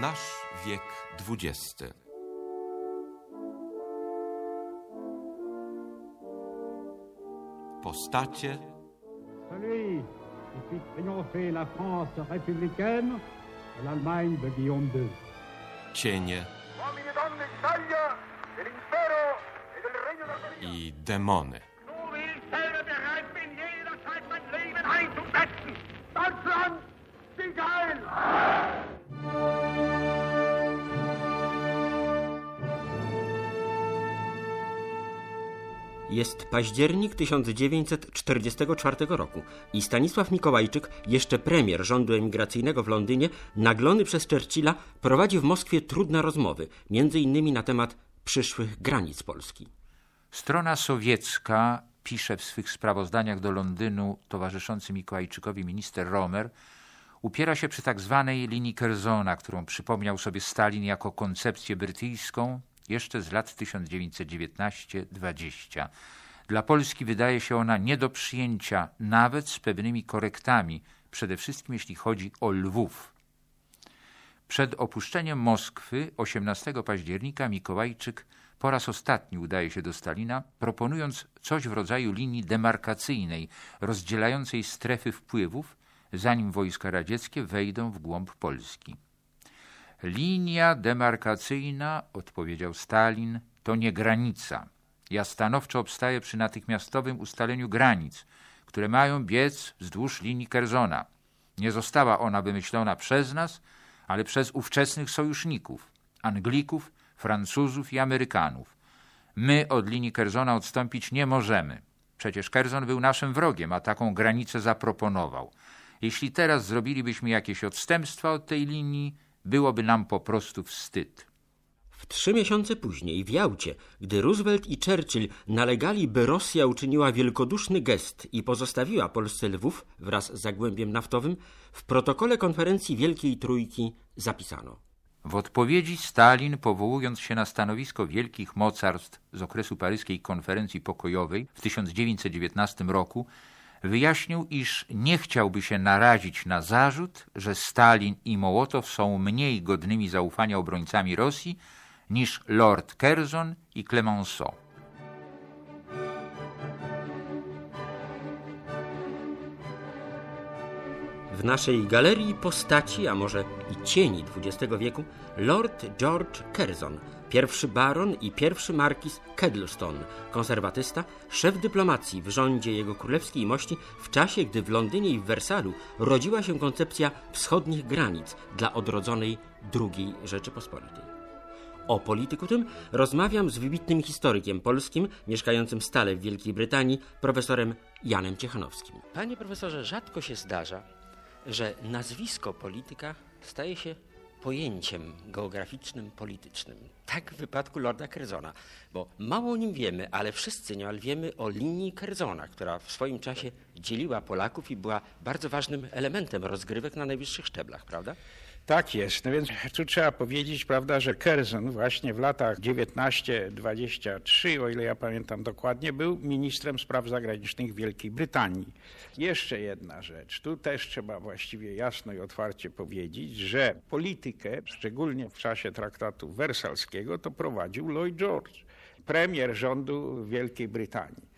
Nasz wiek XX. Postacie, Celui qui fit triompher la France républicaine et l'Allemagne de Guillaume II. cienie. Uomini e donne d'Italia, dell'impero Jest październik 1944 roku i Stanisław Mikołajczyk, jeszcze premier rządu emigracyjnego w Londynie, naglony przez Churchilla, prowadzi w Moskwie trudne rozmowy, między innymi na temat przyszłych granic Polski. Strona sowiecka pisze w swych sprawozdaniach do Londynu towarzyszący Mikołajczykowi minister Romer, upiera się przy tak zwanej linii Kerzona, którą przypomniał sobie Stalin jako koncepcję brytyjską jeszcze z lat 1919-20. Dla Polski wydaje się ona nie do przyjęcia, nawet z pewnymi korektami, przede wszystkim jeśli chodzi o Lwów. Przed opuszczeniem Moskwy 18 października Mikołajczyk po raz ostatni udaje się do Stalina, proponując coś w rodzaju linii demarkacyjnej rozdzielającej strefy wpływów, zanim wojska radzieckie wejdą w głąb Polski. Linia demarkacyjna, odpowiedział Stalin, to nie granica. Ja stanowczo obstaję przy natychmiastowym ustaleniu granic, które mają biec wzdłuż linii Kerzona. Nie została ona wymyślona przez nas, ale przez ówczesnych sojuszników, Anglików, Francuzów i Amerykanów. My od linii Kerzona odstąpić nie możemy. Przecież Kerzon był naszym wrogiem, a taką granicę zaproponował. Jeśli teraz zrobilibyśmy jakieś odstępstwa od tej linii, byłoby nam po prostu wstyd. W trzy miesiące później w Jałcie, gdy Roosevelt i Churchill nalegali, by Rosja uczyniła wielkoduszny gest i pozostawiła Polsce Lwów wraz z zagłębiem naftowym, w protokole konferencji Wielkiej Trójki zapisano. W odpowiedzi Stalin, powołując się na stanowisko wielkich mocarstw z okresu paryskiej konferencji pokojowej w 1919 roku, wyjaśnił, iż nie chciałby się narazić na zarzut, że Stalin i Mołotow są mniej godnymi zaufania obrońcami Rosji niż Lord Curzon i Clemenceau. W naszej galerii postaci, a może i cieni XX wieku, Lord George Curzon, pierwszy baron i pierwszy markiz Kedleston, konserwatysta, szef dyplomacji w rządzie jego królewskiej mości w czasie, gdy w Londynie i w Wersalu rodziła się koncepcja wschodnich granic dla odrodzonej II Rzeczypospolitej. O polityku tym rozmawiam z wybitnym historykiem polskim, mieszkającym stale w Wielkiej Brytanii, profesorem Janem Ciechanowskim. Panie profesorze, rzadko się zdarza, że nazwisko polityka staje się pojęciem geograficznym, politycznym. Tak w wypadku Lorda Curzona, bo mało o nim wiemy, ale wszyscy niemal wiemy o linii Curzona, która w swoim czasie dzieliła Polaków i była bardzo ważnym elementem rozgrywek na najwyższych szczeblach, prawda? Tak jest. No więc tu trzeba powiedzieć, prawda, że Curzon właśnie w latach 19-23, o ile ja pamiętam dokładnie, był ministrem spraw zagranicznych Wielkiej Brytanii. Jeszcze jedna rzecz. Tu też trzeba właściwie jasno i otwarcie powiedzieć, że politykę, szczególnie w czasie traktatu wersalskiego, to prowadził Lloyd George, premier rządu Wielkiej Brytanii.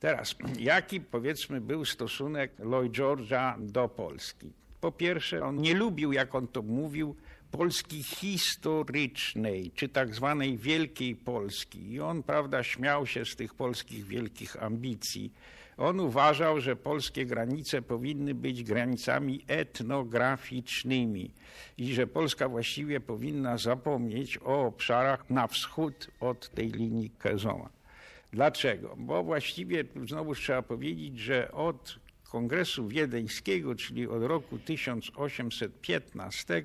Teraz, jaki powiedzmy był stosunek Lloyd George'a do Polski? Po pierwsze, on nie lubił, jak on to mówił, Polski historycznej, czy tak zwanej Wielkiej Polski. I on, prawda, śmiał się z tych polskich wielkich ambicji. On uważał, że polskie granice powinny być granicami etnograficznymi i że Polska właściwie powinna zapomnieć o obszarach na wschód od tej linii Kezona. Dlaczego? Bo właściwie znowu trzeba powiedzieć, że od Kongresu Wiedeńskiego, czyli od roku 1815,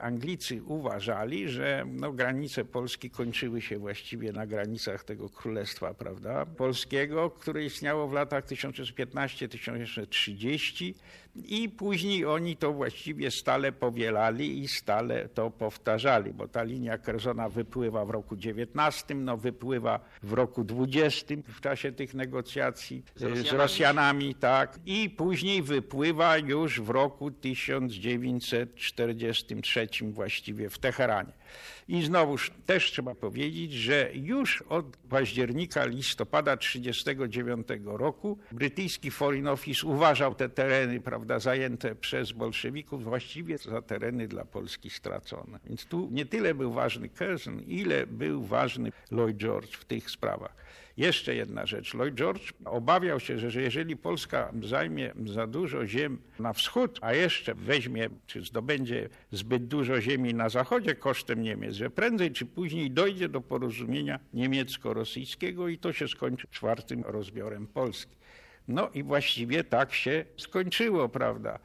Anglicy uważali, że no, granice Polski kończyły się właściwie na granicach tego królestwa prawda, polskiego, które istniało w latach 1915-1930 i później oni to właściwie stale powielali i stale to powtarzali, bo ta linia Kerzona wypływa w roku 19, no wypływa w roku 20 w czasie tych negocjacji z Rosjanami, z Rosjanami tak, i i później wypływa już w roku 1943 właściwie w Teheranie. I znowuż też trzeba powiedzieć, że już od października, listopada 1939 roku brytyjski Foreign Office uważał te tereny prawda, zajęte przez bolszewików właściwie za tereny dla Polski stracone. Więc tu nie tyle był ważny Curzon, ile był ważny Lloyd George w tych sprawach. Jeszcze jedna rzecz. Lloyd George obawiał się, że jeżeli Polska zajmie za dużo ziem na wschód, a jeszcze weźmie czy zdobędzie zbyt dużo ziemi na zachodzie kosztem Niemiec, że prędzej czy później dojdzie do porozumienia niemiecko-rosyjskiego i to się skończy czwartym rozbiorem Polski. No i właściwie tak się skończyło, prawda?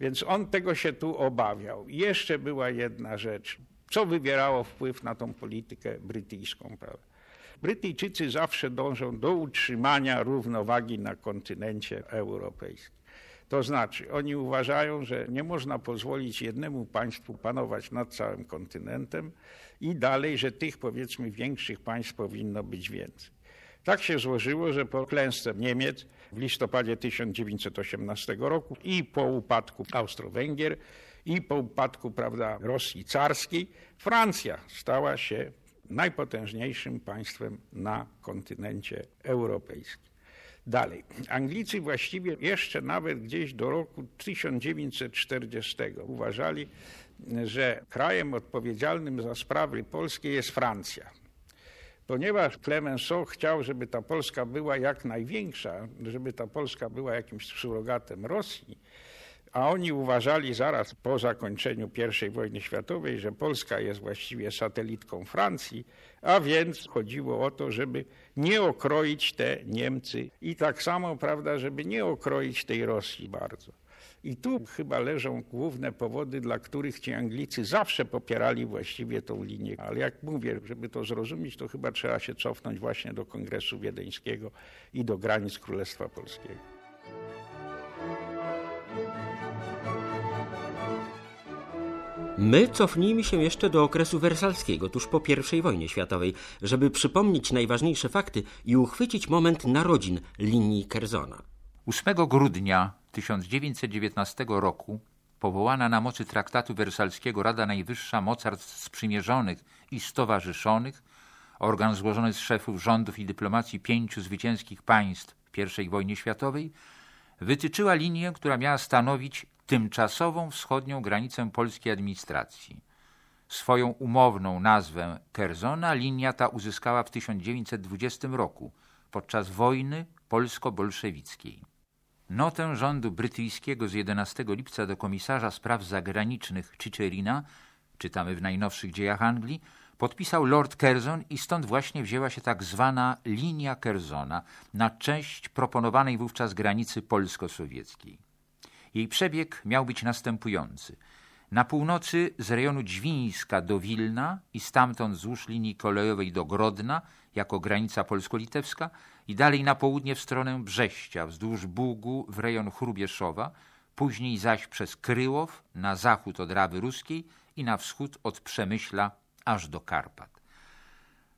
Więc on tego się tu obawiał. Jeszcze była jedna rzecz, co wywierało wpływ na tą politykę brytyjską, prawda? Brytyjczycy zawsze dążą do utrzymania równowagi na kontynencie europejskim. To znaczy, oni uważają, że nie można pozwolić jednemu państwu panować nad całym kontynentem i dalej, że tych powiedzmy większych państw powinno być więcej. Tak się złożyło, że po klęsce Niemiec w listopadzie 1918 roku i po upadku Austro-Węgier i po upadku prawda, Rosji carskiej, Francja stała się najpotężniejszym państwem na kontynencie europejskim. Dalej, Anglicy właściwie jeszcze nawet gdzieś do roku 1940 uważali, że krajem odpowiedzialnym za sprawy polskie jest Francja. Ponieważ Clemenceau chciał, żeby ta Polska była jak największa, żeby ta Polska była jakimś surogatem Rosji, a oni uważali zaraz po zakończeniu I wojny światowej, że Polska jest właściwie satelitką Francji, a więc chodziło o to, żeby nie okroić te Niemcy i tak samo, prawda, żeby nie okroić tej Rosji bardzo. I tu chyba leżą główne powody, dla których ci Anglicy zawsze popierali właściwie tą linię. Ale jak mówię, żeby to zrozumieć, to chyba trzeba się cofnąć właśnie do Kongresu Wiedeńskiego i do granic Królestwa Polskiego. My cofnijmy się jeszcze do okresu wersalskiego, tuż po I wojnie światowej, żeby przypomnieć najważniejsze fakty i uchwycić moment narodzin linii Kerzona. 8 grudnia 1919 roku powołana na mocy traktatu wersalskiego Rada Najwyższa Mocarstw Sprzymierzonych i Stowarzyszonych, organ złożony z szefów rządów i dyplomacji pięciu zwycięskich państw w I wojnie światowej, wytyczyła linię, która miała stanowić tymczasową wschodnią granicę polskiej administracji. Swoją umowną nazwę Kerzona linia ta uzyskała w 1920 roku podczas wojny polsko-bolszewickiej. Notę rządu brytyjskiego z 11 lipca do komisarza spraw zagranicznych Chicherina, czytamy w najnowszych dziejach Anglii, podpisał Lord Curzon i stąd właśnie wzięła się tak zwana linia Curzona na cześć proponowanej wówczas granicy polsko-sowieckiej. Jej przebieg miał być następujący. Na północy z rejonu Dźwińska do Wilna i stamtąd wzdłuż linii kolejowej do Grodna jako granica polsko-litewska i dalej na południe w stronę Brześcia wzdłuż Bugu w rejon Chrubieszowa, później zaś przez Kryłow na zachód od Rawy Ruskiej i na wschód od Przemyśla aż do Karpat.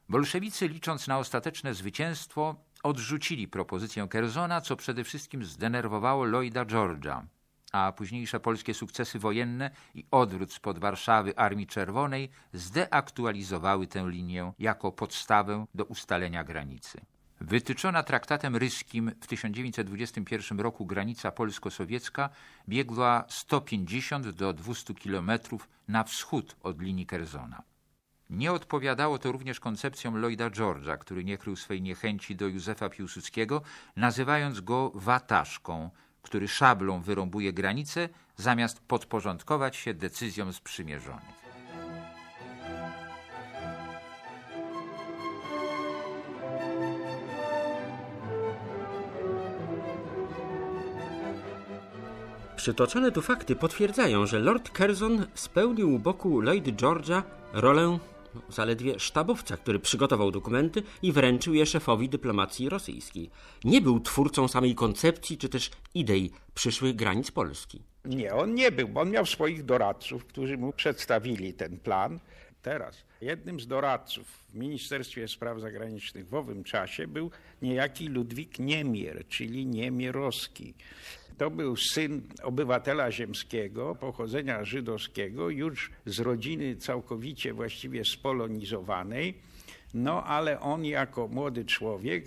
Bolszewicy, licząc na ostateczne zwycięstwo, odrzucili propozycję Kerzona, co przede wszystkim zdenerwowało Lloyda George'a, a późniejsze polskie sukcesy wojenne i odwrót spod Warszawy Armii Czerwonej zdeaktualizowały tę linię jako podstawę do ustalenia granicy. Wytyczona traktatem ryskim w 1921 roku granica polsko-sowiecka biegła 150 do 200 kilometrów na wschód od linii Kerzona. Nie odpowiadało to również koncepcjom Lloyda George'a, który nie krył swej niechęci do Józefa Piłsudskiego, nazywając go wataszką, który szablą wyrąbuje granice, zamiast podporządkować się decyzjom sprzymierzonych. Przytoczone tu fakty potwierdzają, że Lord Curzon spełnił u boku Lloyd George'a rolę zaledwie sztabowca, który przygotował dokumenty i wręczył je szefowi dyplomacji rosyjskiej. Nie był twórcą samej koncepcji czy też idei przyszłych granic Polski. Nie, on nie był, bo on miał swoich doradców, którzy mu przedstawili ten plan. teraz. Jednym z doradców w Ministerstwie Spraw Zagranicznych w owym czasie był niejaki Ludwik Niemier, czyli Niemierowski. To był syn obywatela ziemskiego, pochodzenia żydowskiego, już z rodziny całkowicie właściwie spolonizowanej. No ale on jako młody człowiek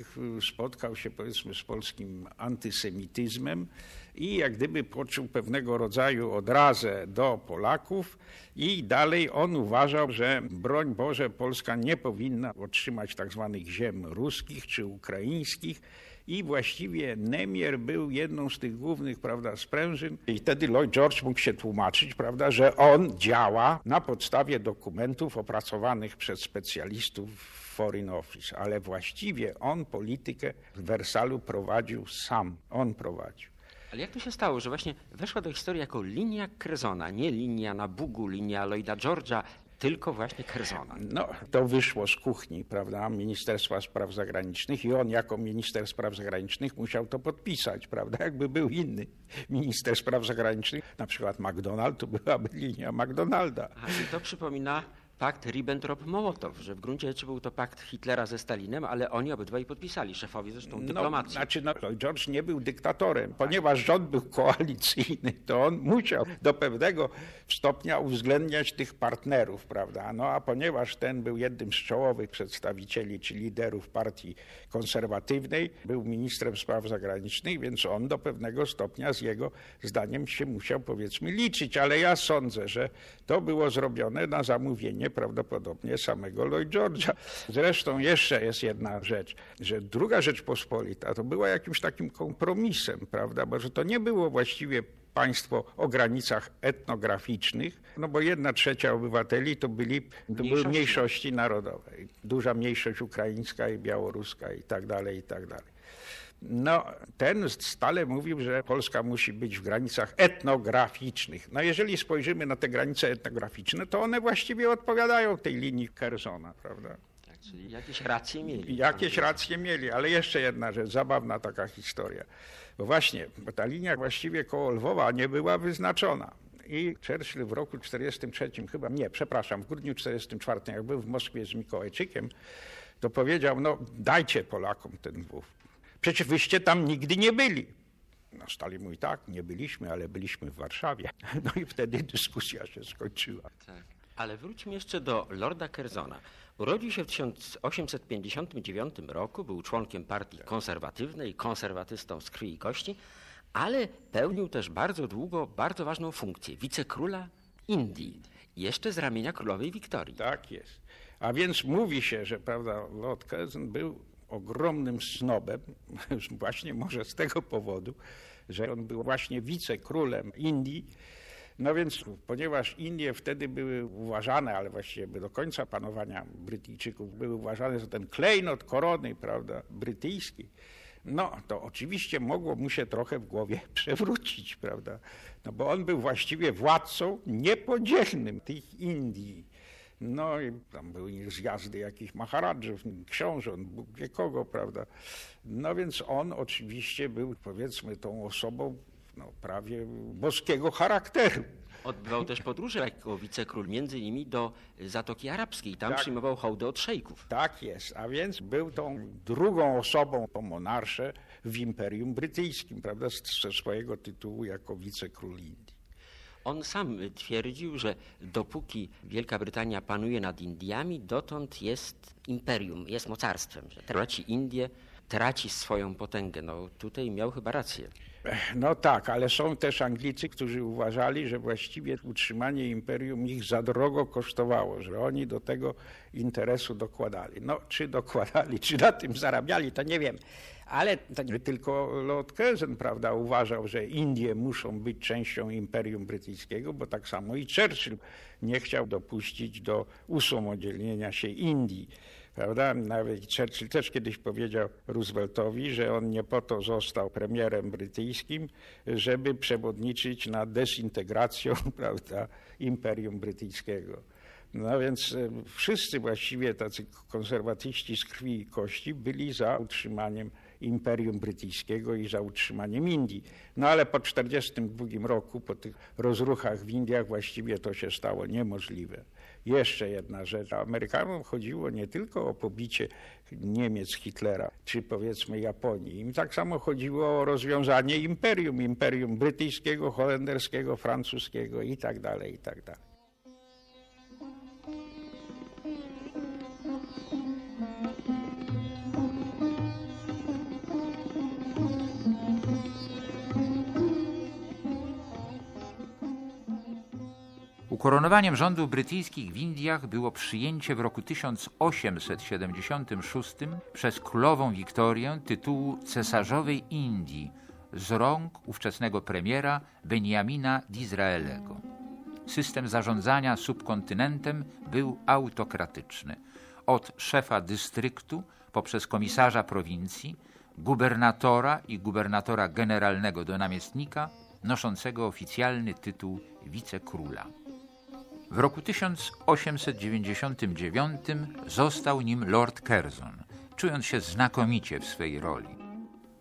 spotkał się powiedzmy z polskim antysemityzmem i jak gdyby poczuł pewnego rodzaju odrazę do Polaków i dalej on uważał, że broń Boże Polska nie powinna otrzymać tak zwanych ziem ruskich czy ukraińskich i właściwie Nemier był jedną z tych głównych prawda, sprężyn. I wtedy Lloyd George mógł się tłumaczyć, prawda, że on działa na podstawie dokumentów opracowanych przez specjalistów w Foreign Office, ale właściwie on politykę w Wersalu prowadził sam. On prowadził. Ale jak to się stało, że właśnie weszła do historii jako linia Curzona, nie linia na Bugu, linia Lloyda George'a, tylko właśnie Curzona. No, to wyszło z kuchni, prawda, Ministerstwa Spraw Zagranicznych i on jako minister spraw zagranicznych musiał to podpisać, prawda, jakby był inny minister spraw zagranicznych, na przykład McDonald, to byłaby linia McDonalda. A i to przypomina pakt Ribbentrop-Mołotow, że w gruncie rzeczy był to pakt Hitlera ze Stalinem, ale oni obydwaj podpisali, szefowie zresztą dyplomacji. No, znaczy, no, George nie był dyktatorem, ponieważ rząd był koalicyjny, to on musiał do pewnego stopnia uwzględniać tych partnerów, prawda? No a ponieważ ten był jednym z czołowych przedstawicieli czy liderów partii konserwatywnej, był ministrem spraw zagranicznych, więc on do pewnego stopnia z jego zdaniem się musiał powiedzmy liczyć, ale ja sądzę, że to było zrobione na zamówienie prawdopodobnie samego Lloyd George'a. Zresztą jeszcze jest jedna rzecz, że druga Rzeczpospolita to była jakimś takim kompromisem, prawda, bo że to nie było właściwie państwo o granicach etnograficznych, no bo jedna trzecia obywateli to, byli, to były mniejszości narodowe. Duża mniejszość ukraińska i białoruska i tak dalej, i tak dalej. No, ten stale mówił, że Polska musi być w granicach etnograficznych. No, jeżeli spojrzymy na te granice etnograficzne, to one właściwie odpowiadają tej linii Kersona, prawda? Tak, czyli jakieś racje mieli. Jakieś racje mieli, ale jeszcze jedna rzecz, zabawna taka historia. Bo właśnie, bo ta linia właściwie koło Lwowa nie była wyznaczona. I Churchill w roku 43, chyba nie, przepraszam, w grudniu 44, jak był w Moskwie z Mikołajczykiem, to powiedział, no dajcie Polakom ten Lwów. Przecież wyście tam nigdy nie byli. No Stalin mówi, tak, nie byliśmy, ale byliśmy w Warszawie. No i wtedy dyskusja się skończyła. Tak. Ale wróćmy jeszcze do Lorda Curzona. Urodził się w 1859 roku, był członkiem partii konserwatywnej, konserwatystą z krwi i kości, ale pełnił też bardzo długo bardzo ważną funkcję wicekróla Indii, jeszcze z ramienia królowej Wiktorii. Tak jest. A więc mówi się, że prawda, Lord Curzon był ogromnym snobem, właśnie może z tego powodu, że on był właśnie wicekrólem Indii. No więc, ponieważ Indie wtedy były uważane, ale właściwie do końca panowania Brytyjczyków, były uważane za ten klejnot korony, prawda, brytyjski, no to oczywiście mogło mu się trochę w głowie przewrócić, prawda, no bo on był właściwie władcą niepodzielnym tych Indii. No i tam były zjazdy jakichś maharadżów, książąt, Bóg wie kogo, prawda. No więc on oczywiście był, powiedzmy, tą osobą no, prawie boskiego charakteru. Odbywał też podróże jako wicekról, między innymi do Zatoki Arabskiej. Tam Tak. przyjmował hołdy od szejków. Tak jest, a więc był tą drugą osobą po monarsze w Imperium Brytyjskim, prawda, ze swojego tytułu jako wicekról Indii. On sam twierdził, że dopóki Wielka Brytania panuje nad Indiami, dotąd jest imperium, jest mocarstwem. Że traci Indię, traci swoją potęgę. No tutaj miał chyba rację. No tak, ale są też Anglicy, którzy uważali, że właściwie utrzymanie imperium ich za drogo kosztowało, że oni do tego interesu dokładali. No, czy dokładali, czy na tym zarabiali, to nie wiem. Ale to nie tylko Lord Curzon, prawda, uważał, że Indie muszą być częścią imperium brytyjskiego, bo tak samo i Churchill nie chciał dopuścić do usamodzielnienia się Indii. Prawda? Nawet Churchill też kiedyś powiedział Rooseveltowi, że on nie po to został premierem brytyjskim, żeby przewodniczyć nad dezintegracją prawda, Imperium Brytyjskiego. No więc e, wszyscy właściwie tacy konserwatyści z krwi i kości byli za utrzymaniem Imperium Brytyjskiego i za utrzymaniem Indii. No ale po 1942 roku, po tych rozruchach w Indiach właściwie to się stało niemożliwe. Jeszcze jedna rzecz. Amerykanom chodziło nie tylko o pobicie Niemiec Hitlera, czy powiedzmy Japonii. Im tak samo chodziło o rozwiązanie imperium, imperium brytyjskiego, holenderskiego, francuskiego i tak dalej, i tak dalej. Ukoronowaniem rządów brytyjskich w Indiach było przyjęcie w roku 1876 przez królową Wiktorię tytułu cesarzowej Indii z rąk ówczesnego premiera Benjamina Disraelego. System zarządzania subkontynentem był autokratyczny. Od szefa dystryktu poprzez komisarza prowincji, gubernatora i gubernatora generalnego do namiestnika noszącego oficjalny tytuł wicekróla. W roku 1899 został nim Lord Curzon, czując się znakomicie w swej roli.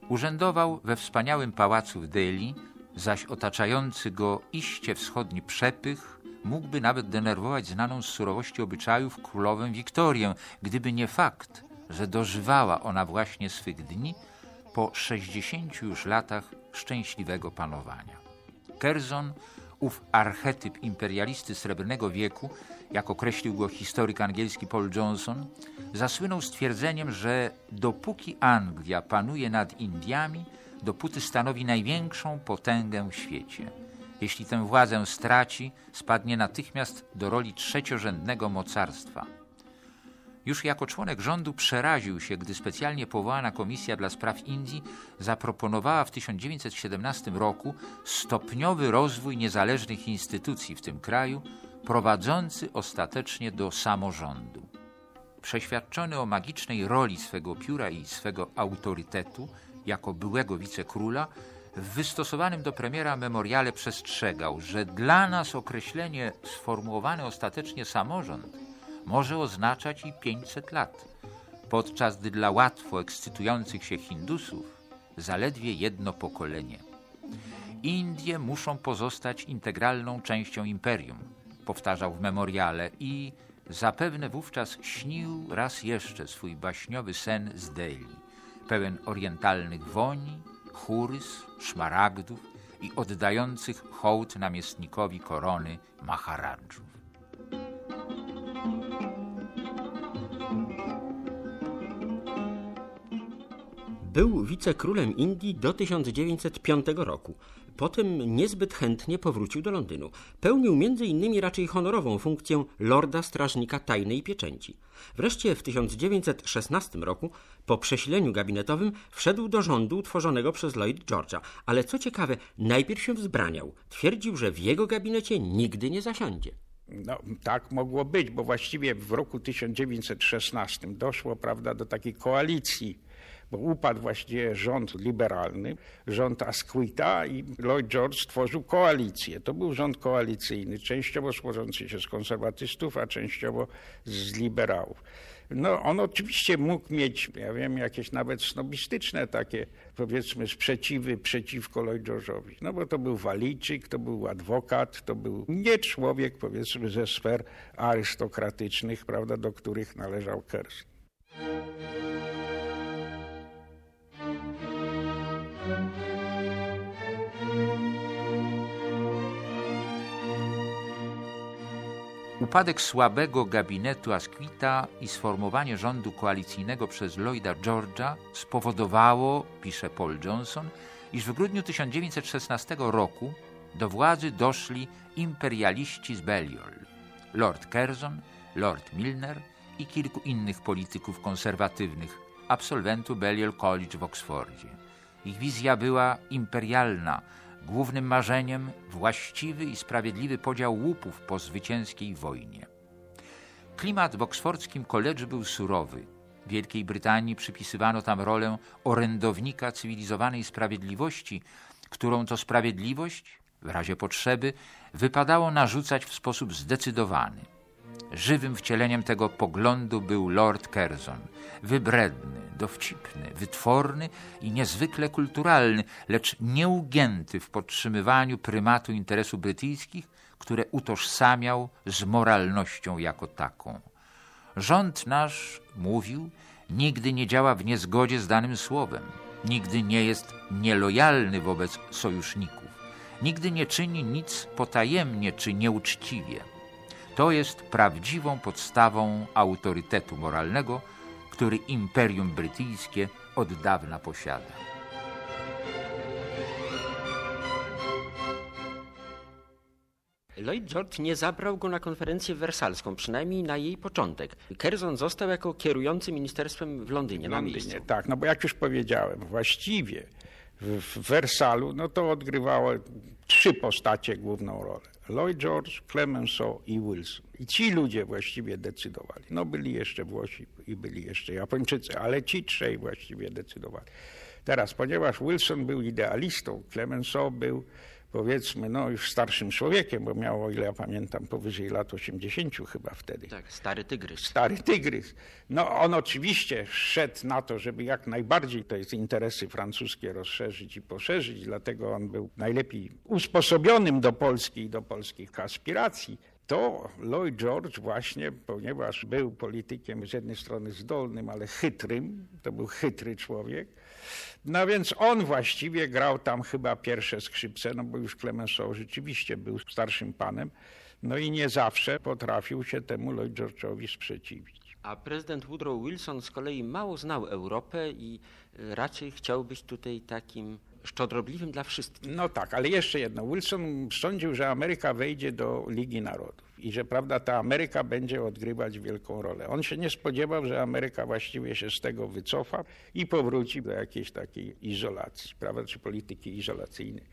Urzędował we wspaniałym pałacu w Delhi, zaś otaczający go iście wschodni przepych mógłby nawet denerwować znaną z surowości obyczajów królowę Wiktorię, gdyby nie fakt, że dożywała ona właśnie swych dni po 60 już latach szczęśliwego panowania. Curzon ów archetyp imperialisty Srebrnego wieku, jak określił go historyk angielski Paul Johnson, zasłynął stwierdzeniem, że dopóki Anglia panuje nad Indiami, dopóty stanowi największą potęgę w świecie. Jeśli tę władzę straci, spadnie natychmiast do roli trzeciorzędnego mocarstwa – już jako członek rządu przeraził się, gdy specjalnie powołana Komisja dla Spraw Indii zaproponowała w 1917 roku stopniowy rozwój niezależnych instytucji w tym kraju, prowadzący ostatecznie do samorządu. Przeświadczony o magicznej roli swego pióra i swego autorytetu jako byłego wicekróla, w wystosowanym do premiera memoriale przestrzegał, że dla nas określenie sformułowany ostatecznie samorząd może oznaczać i 500 lat, podczas gdy dla łatwo ekscytujących się Hindusów zaledwie jedno pokolenie. Indie muszą pozostać integralną częścią imperium, powtarzał w memoriale i zapewne wówczas śnił raz jeszcze swój baśniowy sen z Delhi, pełen orientalnych woni, churys, szmaragdów i oddających hołd namiestnikowi korony Maharadżów. Był wicekrólem Indii do 1905 roku. Potem niezbyt chętnie powrócił do Londynu. Pełnił m.in. raczej honorową funkcję lorda strażnika tajnej pieczęci. Wreszcie w 1916 roku, po przesileniu gabinetowym, wszedł do rządu utworzonego przez Lloyd George'a. Ale co ciekawe, najpierw się wzbraniał. Twierdził, że w jego gabinecie nigdy nie zasiądzie. No, tak mogło być, bo właściwie w roku 1916 doszło prawda, do takiej koalicji bo upadł właściwie rząd liberalny, rząd Asquita i Lloyd George stworzył koalicję. To był rząd koalicyjny, częściowo składający się z konserwatystów, a częściowo z liberałów. No, on oczywiście mógł mieć, ja wiem, jakieś nawet snobistyczne takie, powiedzmy, sprzeciwy przeciwko Lloyd George'owi. No bo to był walijczyk, to był adwokat, to był nie człowiek, powiedzmy, ze sfer arystokratycznych, prawda, do których należał Kers. Upadek słabego gabinetu Asquita i sformowanie rządu koalicyjnego przez Lloyda George'a spowodowało, pisze Paul Johnson, iż w grudniu 1916 roku do władzy doszli imperialiści z Balliol, Lord Curzon, Lord Milner i kilku innych polityków konserwatywnych, absolwentów Balliol College w Oksfordzie. Ich wizja była imperialna, głównym marzeniem właściwy i sprawiedliwy podział łupów po zwycięskiej wojnie. Klimat w oksfordzkim koledżu był surowy. Wielkiej Brytanii przypisywano tam rolę orędownika cywilizowanej sprawiedliwości, którą to sprawiedliwość, w razie potrzeby, wypadało narzucać w sposób zdecydowany. Żywym wcieleniem tego poglądu był Lord Curzon, wybredny, dowcipny, wytworny i niezwykle kulturalny, lecz nieugięty w podtrzymywaniu prymatu interesów brytyjskich, które utożsamiał z moralnością jako taką. Rząd nasz, mówił, nigdy nie działa w niezgodzie z danym słowem, nigdy nie jest nielojalny wobec sojuszników, nigdy nie czyni nic potajemnie czy nieuczciwie. To jest prawdziwą podstawą autorytetu moralnego, który Imperium Brytyjskie od dawna posiada. Lloyd George nie zabrał go na konferencję wersalską, przynajmniej na jej początek. Curzon został jako kierujący ministerstwem w Londynie, W na Londynie, miejscu. tak, no bo jak już powiedziałem, właściwie w, w Wersalu, no to odgrywało trzy postacie główną rolę. Lloyd George, Clemenceau i Wilson. I ci ludzie właściwie decydowali. No byli jeszcze Włosi i byli jeszcze Japończycy, ale ci trzej właściwie decydowali. Teraz, ponieważ Wilson był idealistą, Clemenceau był powiedzmy, no już starszym człowiekiem, bo miał, o ile ja pamiętam, powyżej lat 80 chyba wtedy Tak, stary tygrys. stary tygrys. No on oczywiście szedł na to, żeby jak najbardziej te interesy francuskie rozszerzyć i poszerzyć, dlatego on był najlepiej usposobionym do Polski i do polskich aspiracji. To Lloyd George właśnie, ponieważ był politykiem z jednej strony zdolnym, ale chytrym, to był chytry człowiek, no więc on właściwie grał tam chyba pierwsze skrzypce, no bo już Clemenceau rzeczywiście był starszym panem, no i nie zawsze potrafił się temu Lloyd George'owi sprzeciwić. A prezydent Woodrow Wilson z kolei mało znał Europę i y, raczej chciał być tutaj takim szczodrobliwym dla wszystkich. No tak, ale jeszcze jedno. Wilson sądził, że Ameryka wejdzie do Ligi Narodów i że prawda ta Ameryka będzie odgrywać wielką rolę. On się nie spodziewał, że Ameryka właściwie się z tego wycofa i powróci do jakiejś takiej izolacji, prawda, czy polityki izolacyjnej.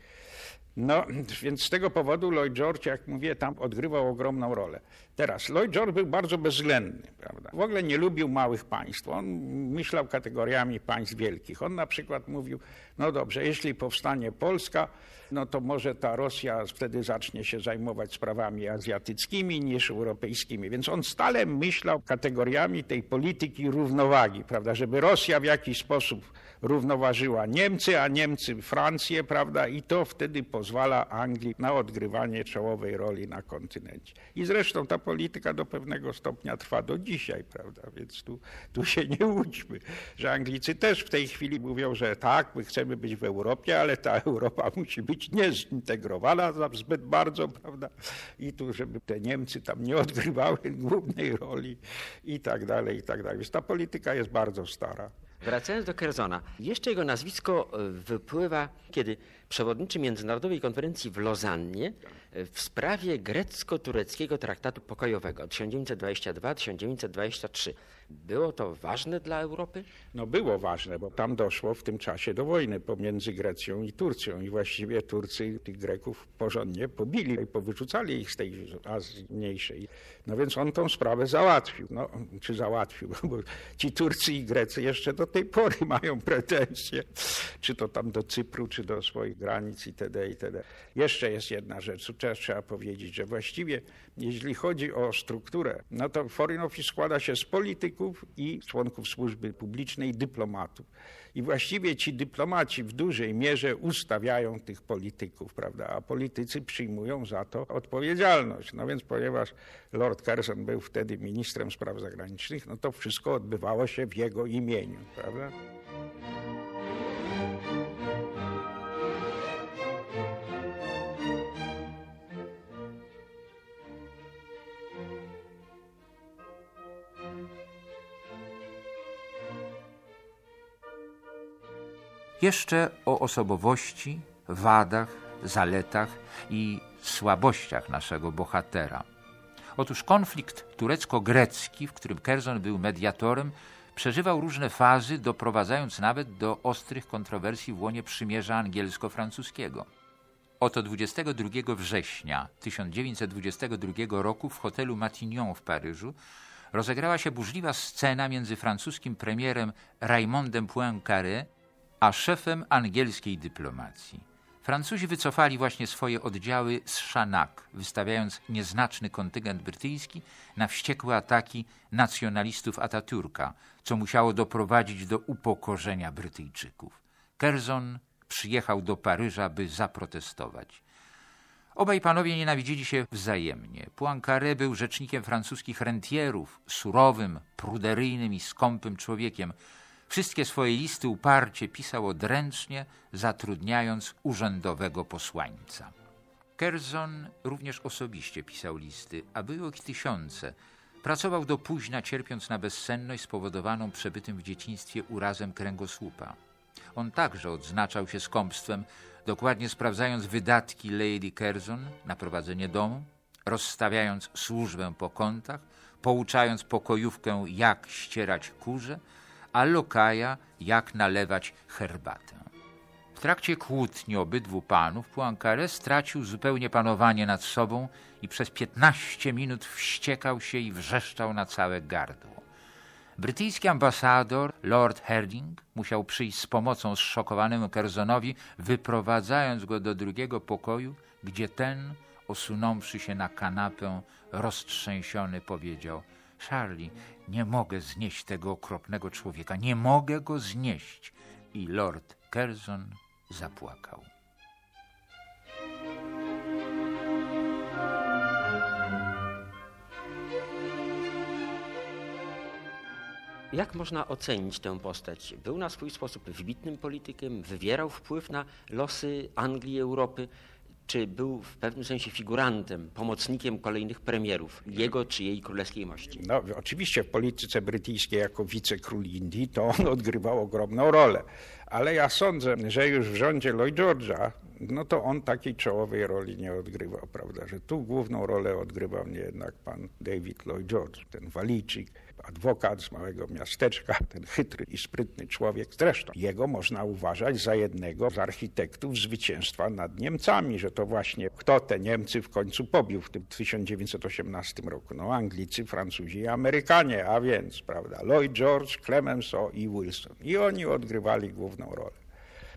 No, więc z tego powodu Lloyd George, jak mówię, tam odgrywał ogromną rolę. Teraz, Lloyd George był bardzo bezwzględny, prawda? W ogóle nie lubił małych państw. On myślał kategoriami państw wielkich. On na przykład mówił, no dobrze, jeśli powstanie Polska, no to może ta Rosja wtedy zacznie się zajmować sprawami azjatyckimi niż europejskimi. Więc on stale myślał kategoriami tej polityki równowagi, prawda, żeby Rosja w jakiś sposób równoważyła Niemcy, a Niemcy Francję, prawda, i to wtedy pozwala Anglii na odgrywanie czołowej roli na kontynencie. I zresztą ta polityka do pewnego stopnia trwa do dzisiaj, prawda, więc tu, tu się nie łudźmy, że Anglicy też w tej chwili mówią, że tak, my chcemy być w Europie, ale ta Europa musi być niezintegrowana zbyt bardzo, prawda, i tu, żeby te Niemcy tam nie odgrywały głównej roli i tak dalej, i tak dalej. Więc ta polityka jest bardzo stara. Wracając do Kerzona, jeszcze jego nazwisko e, wypływa, kiedy przewodniczy Międzynarodowej Konferencji w Lozannie e, w sprawie grecko-tureckiego traktatu pokojowego od 1922-1923. Było to ważne dla Europy? No było ważne, bo tam doszło w tym czasie do wojny pomiędzy Grecją i Turcją i właściwie Turcy tych Greków porządnie pobili i powyrzucali ich z tej Azji mniejszej. No więc on tą sprawę załatwił. No, czy załatwił, bo ci Turcy i Grecy jeszcze do tej pory mają pretensje, czy to tam do Cypru, czy do swoich granic itd. itd. Jeszcze jest jedna rzecz, też trzeba powiedzieć, że właściwie jeśli chodzi o strukturę, no to Foreign Office składa się z polityków i członków służby publicznej, dyplomatów. I właściwie ci dyplomaci w dużej mierze ustawiają tych polityków, prawda? A politycy przyjmują za to odpowiedzialność. No więc ponieważ Lord Curzon był wtedy ministrem spraw zagranicznych, no to wszystko odbywało się w jego imieniu, prawda? Jeszcze o osobowości, wadach, zaletach i słabościach naszego bohatera. Otóż konflikt turecko-grecki, w którym Curzon był mediatorem, przeżywał różne fazy, doprowadzając nawet do ostrych kontrowersji w łonie przymierza angielsko-francuskiego. Oto 22 września 1922 roku w hotelu Matignon w Paryżu rozegrała się burzliwa scena między francuskim premierem Raymondem Poincaré a szefem angielskiej dyplomacji. Francuzi wycofali właśnie swoje oddziały z Szanak, wystawiając nieznaczny kontyngent brytyjski na wściekłe ataki nacjonalistów Ataturka, co musiało doprowadzić do upokorzenia Brytyjczyków. Curzon przyjechał do Paryża, by zaprotestować. Obaj panowie nienawidzili się wzajemnie. Poincaré był rzecznikiem francuskich rentierów, surowym, pruderyjnym i skąpym człowiekiem. Wszystkie swoje listy uparcie pisał odręcznie, zatrudniając urzędowego posłańca. Curzon również osobiście pisał listy, a było ich tysiące. Pracował do późna, cierpiąc na bezsenność spowodowaną przebytym w dzieciństwie urazem kręgosłupa. On także odznaczał się skąpstwem, dokładnie sprawdzając wydatki Lady Curzon na prowadzenie domu, rozstawiając służbę po kątach, pouczając pokojówkę, jak ścierać kurze, a lokaja, jak nalewać herbatę. W trakcie kłótni obydwu panów Poincaré stracił zupełnie panowanie nad sobą i przez piętnaście minut wściekał się i wrzeszczał na całe gardło. Brytyjski ambasador Lord Herding musiał przyjść z pomocą zszokowanemu Kerzonowi, wyprowadzając go do drugiego pokoju, gdzie ten, osunąwszy się na kanapę, roztrzęsiony powiedział Charlie, nie mogę znieść tego okropnego człowieka, nie mogę go znieść. I Lord Curzon zapłakał. Jak można ocenić tę postać? Był na swój sposób wybitnym politykiem, wywierał wpływ na losy Anglii Europy, czy był w pewnym sensie figurantem, pomocnikiem kolejnych premierów, jego czy jej królewskiej mości? No, oczywiście w polityce brytyjskiej jako wicekról Indii to on odgrywał ogromną rolę, ale ja sądzę, że już w rządzie Lloyd George'a no to on takiej czołowej roli nie odgrywał, prawda, że tu główną rolę odgrywał nie jednak pan David Lloyd George, ten walijczyk, adwokat z małego miasteczka, ten chytry i sprytny człowiek. Zresztą jego można uważać za jednego z architektów zwycięstwa nad Niemcami, że to właśnie kto te Niemcy w końcu pobił w tym 1918 roku. No Anglicy, Francuzi i Amerykanie, a więc, prawda, Lloyd George, Clemenceau i Wilson. I oni odgrywali główną rolę.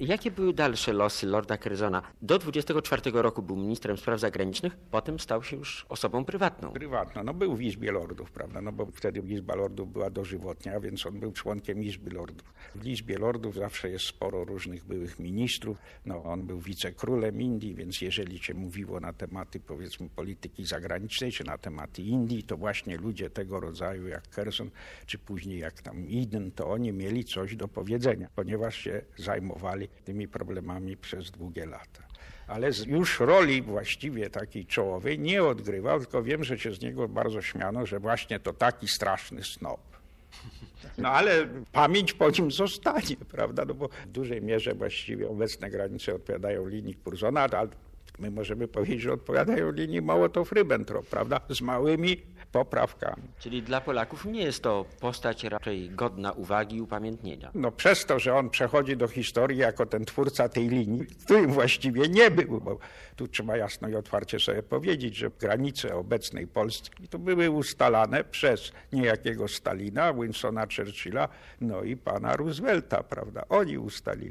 Jakie były dalsze losy Lorda Curzona? Do 24 roku był ministrem spraw zagranicznych, potem stał się już osobą prywatną. Prywatna, no był w Izbie Lordów, prawda, no bo wtedy Izba Lordów była dożywotnia, więc on był członkiem Izby Lordów. W Izbie Lordów zawsze jest sporo różnych byłych ministrów, no on był wicekrólem Indii, więc jeżeli się mówiło na tematy powiedzmy polityki zagranicznej, czy na tematy Indii, to właśnie ludzie tego rodzaju jak Curzon, czy później jak tam Eden, to oni mieli coś do powiedzenia, ponieważ się zajmowali tymi problemami przez długie lata. Ale już roli właściwie takiej czołowej nie odgrywał, tylko wiem, że się z niego bardzo śmiano, że właśnie to taki straszny snob. No ale pamięć po nim zostanie, prawda? No bo w dużej mierze właściwie obecne granice odpowiadają linii Curzona, ale my możemy powiedzieć, że odpowiadają linii Mołotow-Ribbentrop, prawda? Z małymi poprawkami. Czyli dla Polaków nie jest to postać raczej godna uwagi i upamiętnienia. No przez to, że on przechodzi do historii jako ten twórca tej linii, którym właściwie nie był, bo tu trzeba jasno i otwarcie sobie powiedzieć, że granice obecnej Polski to były ustalane przez niejakiego Stalina, Winsona Churchilla, no i pana Roosevelta, prawda? Oni ustalili.